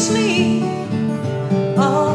Please me. Oh,